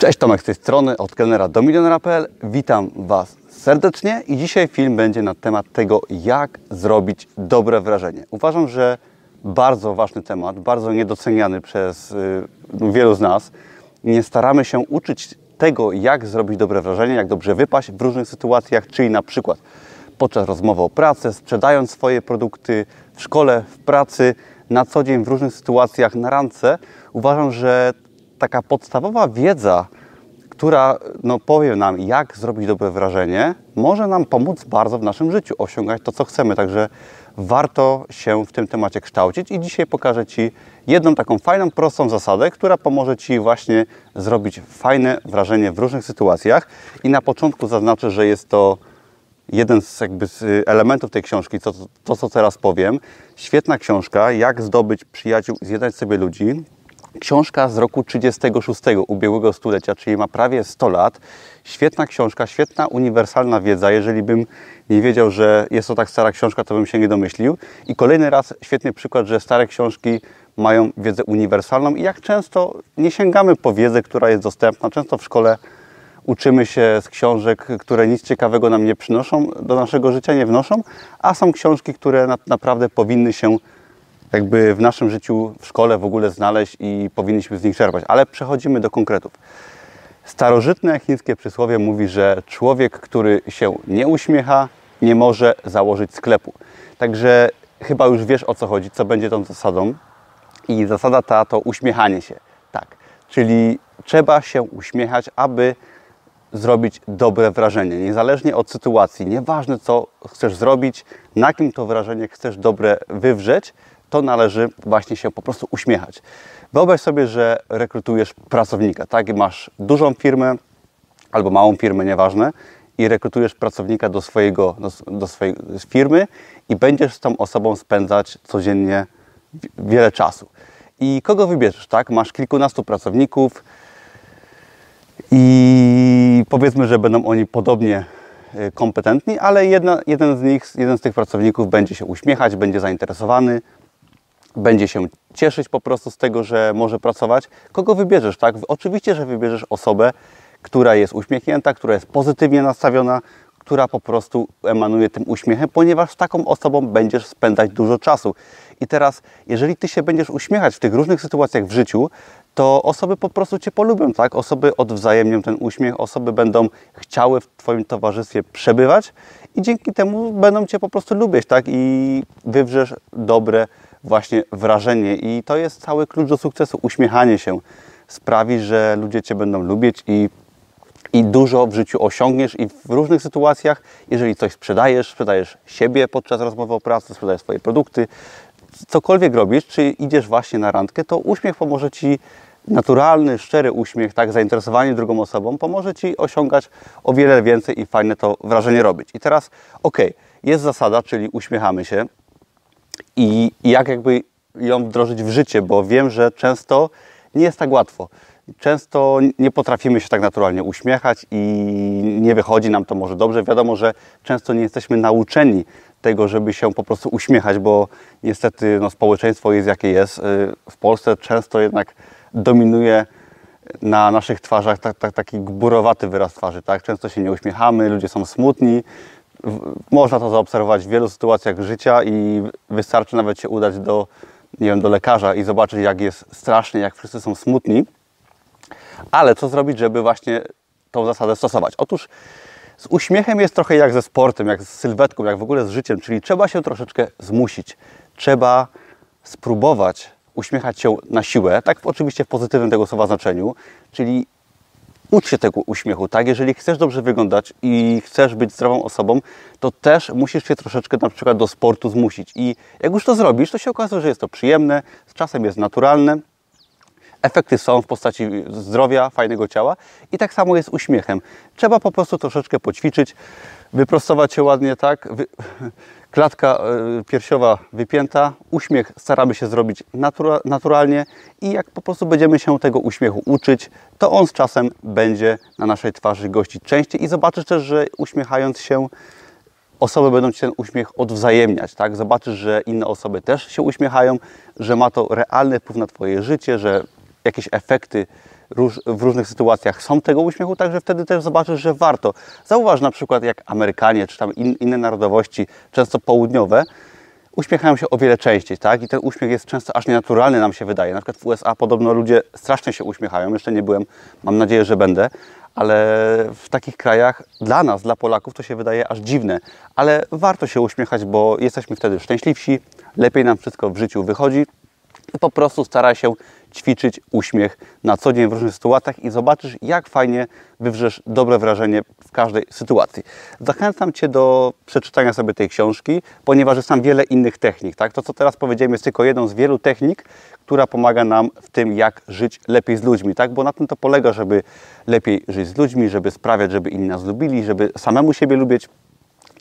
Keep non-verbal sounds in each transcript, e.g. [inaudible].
Cześć, Tomek z tej strony, od kelnera do milionera.pl. Witam Was serdecznie i dzisiaj film będzie na temat tego, jak zrobić dobre wrażenie. Uważam, że bardzo ważny temat, bardzo niedoceniany przez y, wielu z nas. Nie staramy się uczyć tego, jak zrobić dobre wrażenie, jak dobrze wypaść w różnych sytuacjach, czyli na przykład podczas rozmowy o pracy, sprzedając swoje produkty w szkole, w pracy, na co dzień, w różnych sytuacjach, na randce. Uważam, że taka podstawowa wiedza, która no, powie nam, jak zrobić dobre wrażenie, może nam pomóc bardzo w naszym życiu, osiągać to, co chcemy. Także warto się w tym temacie kształcić i dzisiaj pokażę Ci jedną taką fajną, prostą zasadę, która pomoże Ci właśnie zrobić fajne wrażenie w różnych sytuacjach. I na początku zaznaczę, że jest to jeden z jakby z elementów tej książki, to, to co teraz powiem. Świetna książka, jak zdobyć przyjaciół, zjednać sobie ludzi. Książka z roku 36 ubiegłego stulecia, czyli ma prawie 100 lat. Świetna książka, świetna uniwersalna wiedza. Jeżeli bym nie wiedział, że jest to tak stara książka, to bym się nie domyślił. I kolejny raz świetny przykład, że stare książki mają wiedzę uniwersalną i jak często nie sięgamy po wiedzę, która jest dostępna. Często w szkole uczymy się z książek, które nic ciekawego nam nie przynoszą, do naszego życia nie wnoszą, a są książki, które na, naprawdę powinny się jakby w naszym życiu, w szkole w ogóle znaleźć i powinniśmy z nich czerpać. Ale przechodzimy do konkretów. Starożytne chińskie przysłowie mówi, że człowiek, który się nie uśmiecha, nie może założyć sklepu. Także chyba już wiesz o co chodzi, co będzie tą zasadą. I zasada ta to uśmiechanie się. Tak. Czyli trzeba się uśmiechać, aby zrobić dobre wrażenie. Niezależnie od sytuacji, nieważne co chcesz zrobić, na kim to wrażenie chcesz dobre wywrzeć, to należy właśnie się po prostu uśmiechać. Wyobraź sobie, że rekrutujesz pracownika, tak? Masz dużą firmę albo małą firmę, nieważne, i rekrutujesz pracownika do, swojego, do, do swojej firmy i będziesz z tą osobą spędzać codziennie wiele czasu. I kogo wybierzesz, tak? Masz kilkunastu pracowników i powiedzmy, że będą oni podobnie y, kompetentni, ale jedna, jeden z nich, jeden z tych pracowników będzie się uśmiechać, będzie zainteresowany, będzie się cieszyć po prostu z tego, że może pracować. Kogo wybierzesz, tak? Oczywiście, że wybierzesz osobę, która jest uśmiechnięta, która jest pozytywnie nastawiona, która po prostu emanuje tym uśmiechem, ponieważ z taką osobą będziesz spędzać dużo czasu. I teraz, jeżeli Ty się będziesz uśmiechać w tych różnych sytuacjach w życiu, to osoby po prostu Cię polubią, tak? Osoby odwzajemnią ten uśmiech, osoby będą chciały w Twoim towarzystwie przebywać i dzięki temu będą Cię po prostu lubić, tak? I wywrzesz dobre właśnie wrażenie. I to jest cały klucz do sukcesu. Uśmiechanie się sprawi, że ludzie Cię będą lubić i, i dużo w życiu osiągniesz i w różnych sytuacjach, jeżeli coś sprzedajesz, sprzedajesz siebie podczas rozmowy o pracy, sprzedajesz swoje produkty, cokolwiek robisz, czy idziesz właśnie na randkę, to uśmiech pomoże Ci naturalny, szczery uśmiech, tak, zainteresowanie drugą osobą pomoże Ci osiągać o wiele więcej i fajne to wrażenie robić. I teraz, ok, jest zasada, czyli uśmiechamy się, i jak jakby ją wdrożyć w życie, bo wiem, że często nie jest tak łatwo. Często nie potrafimy się tak naturalnie uśmiechać i nie wychodzi nam to może dobrze. Wiadomo, że często nie jesteśmy nauczeni tego, żeby się po prostu uśmiechać, bo niestety no, społeczeństwo jest jakie jest. Y, w Polsce często jednak dominuje na naszych twarzach tak, tak, taki gburowaty wyraz twarzy. Tak? Często się nie uśmiechamy, ludzie są smutni, można to zaobserwować w wielu sytuacjach życia i wystarczy nawet się udać do, nie wiem, do lekarza i zobaczyć, jak jest strasznie, jak wszyscy są smutni. Ale co zrobić, żeby właśnie tą zasadę stosować? Otóż z uśmiechem jest trochę jak ze sportem, jak z sylwetką, jak w ogóle z życiem, czyli trzeba się troszeczkę zmusić. Trzeba spróbować uśmiechać się na siłę, tak oczywiście w pozytywnym tego słowa znaczeniu, czyli ucz się tego uśmiechu, tak? Jeżeli chcesz dobrze wyglądać i chcesz być zdrową osobą, to też musisz się troszeczkę na przykład do sportu zmusić. I jak już to zrobisz, to się okazuje, że jest to przyjemne, z czasem jest naturalne. Efekty są w postaci zdrowia, fajnego ciała i tak samo jest uśmiechem. Trzeba po prostu troszeczkę poćwiczyć, wyprostować się ładnie, tak? Wy [laughs] klatka e, piersiowa wypięta, uśmiech staramy się zrobić natura naturalnie i jak po prostu będziemy się tego uśmiechu uczyć, to on z czasem będzie na naszej twarzy gościć częściej i zobaczysz też, że uśmiechając się osoby będą Ci ten uśmiech odwzajemniać, tak? Zobaczysz, że inne osoby też się uśmiechają, że ma to realny wpływ na Twoje życie, że jakieś efekty w różnych sytuacjach chcą tego uśmiechu, także wtedy też zobaczysz, że warto. Zauważ na przykład jak Amerykanie czy tam in, inne narodowości, często południowe, uśmiechają się o wiele częściej, tak? I ten uśmiech jest często aż nienaturalny nam się wydaje. Na przykład w USA podobno ludzie strasznie się uśmiechają. Jeszcze nie byłem, mam nadzieję, że będę, ale w takich krajach dla nas, dla Polaków to się wydaje aż dziwne, ale warto się uśmiechać, bo jesteśmy wtedy szczęśliwsi, lepiej nam wszystko w życiu wychodzi i po prostu staraj się ćwiczyć uśmiech na co dzień w różnych sytuacjach i zobaczysz, jak fajnie wywrzesz dobre wrażenie w każdej sytuacji. Zachęcam Cię do przeczytania sobie tej książki, ponieważ jest tam wiele innych technik. Tak? To, co teraz powiedziałem, jest tylko jedną z wielu technik, która pomaga nam w tym, jak żyć lepiej z ludźmi. Tak? Bo na tym to polega, żeby lepiej żyć z ludźmi, żeby sprawiać, żeby inni nas lubili, żeby samemu siebie lubić.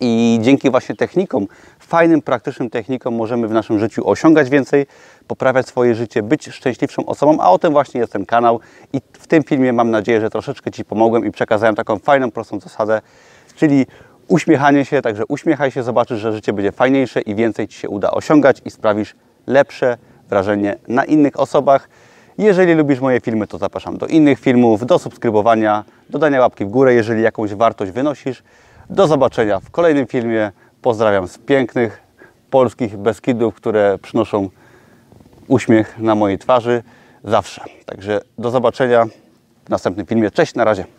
I dzięki właśnie technikom, fajnym, praktycznym technikom możemy w naszym życiu osiągać więcej, poprawiać swoje życie, być szczęśliwszą osobą, a o tym właśnie jest ten kanał. I w tym filmie mam nadzieję, że troszeczkę Ci pomogłem i przekazałem taką fajną, prostą zasadę, czyli uśmiechanie się, także uśmiechaj się, zobaczysz, że życie będzie fajniejsze i więcej Ci się uda osiągać i sprawisz lepsze wrażenie na innych osobach. Jeżeli lubisz moje filmy, to zapraszam do innych filmów, do subskrybowania, dodania łapki w górę, jeżeli jakąś wartość wynosisz. Do zobaczenia w kolejnym filmie. Pozdrawiam z pięknych polskich Beskidów, które przynoszą uśmiech na mojej twarzy zawsze. Także do zobaczenia w następnym filmie. Cześć, na razie.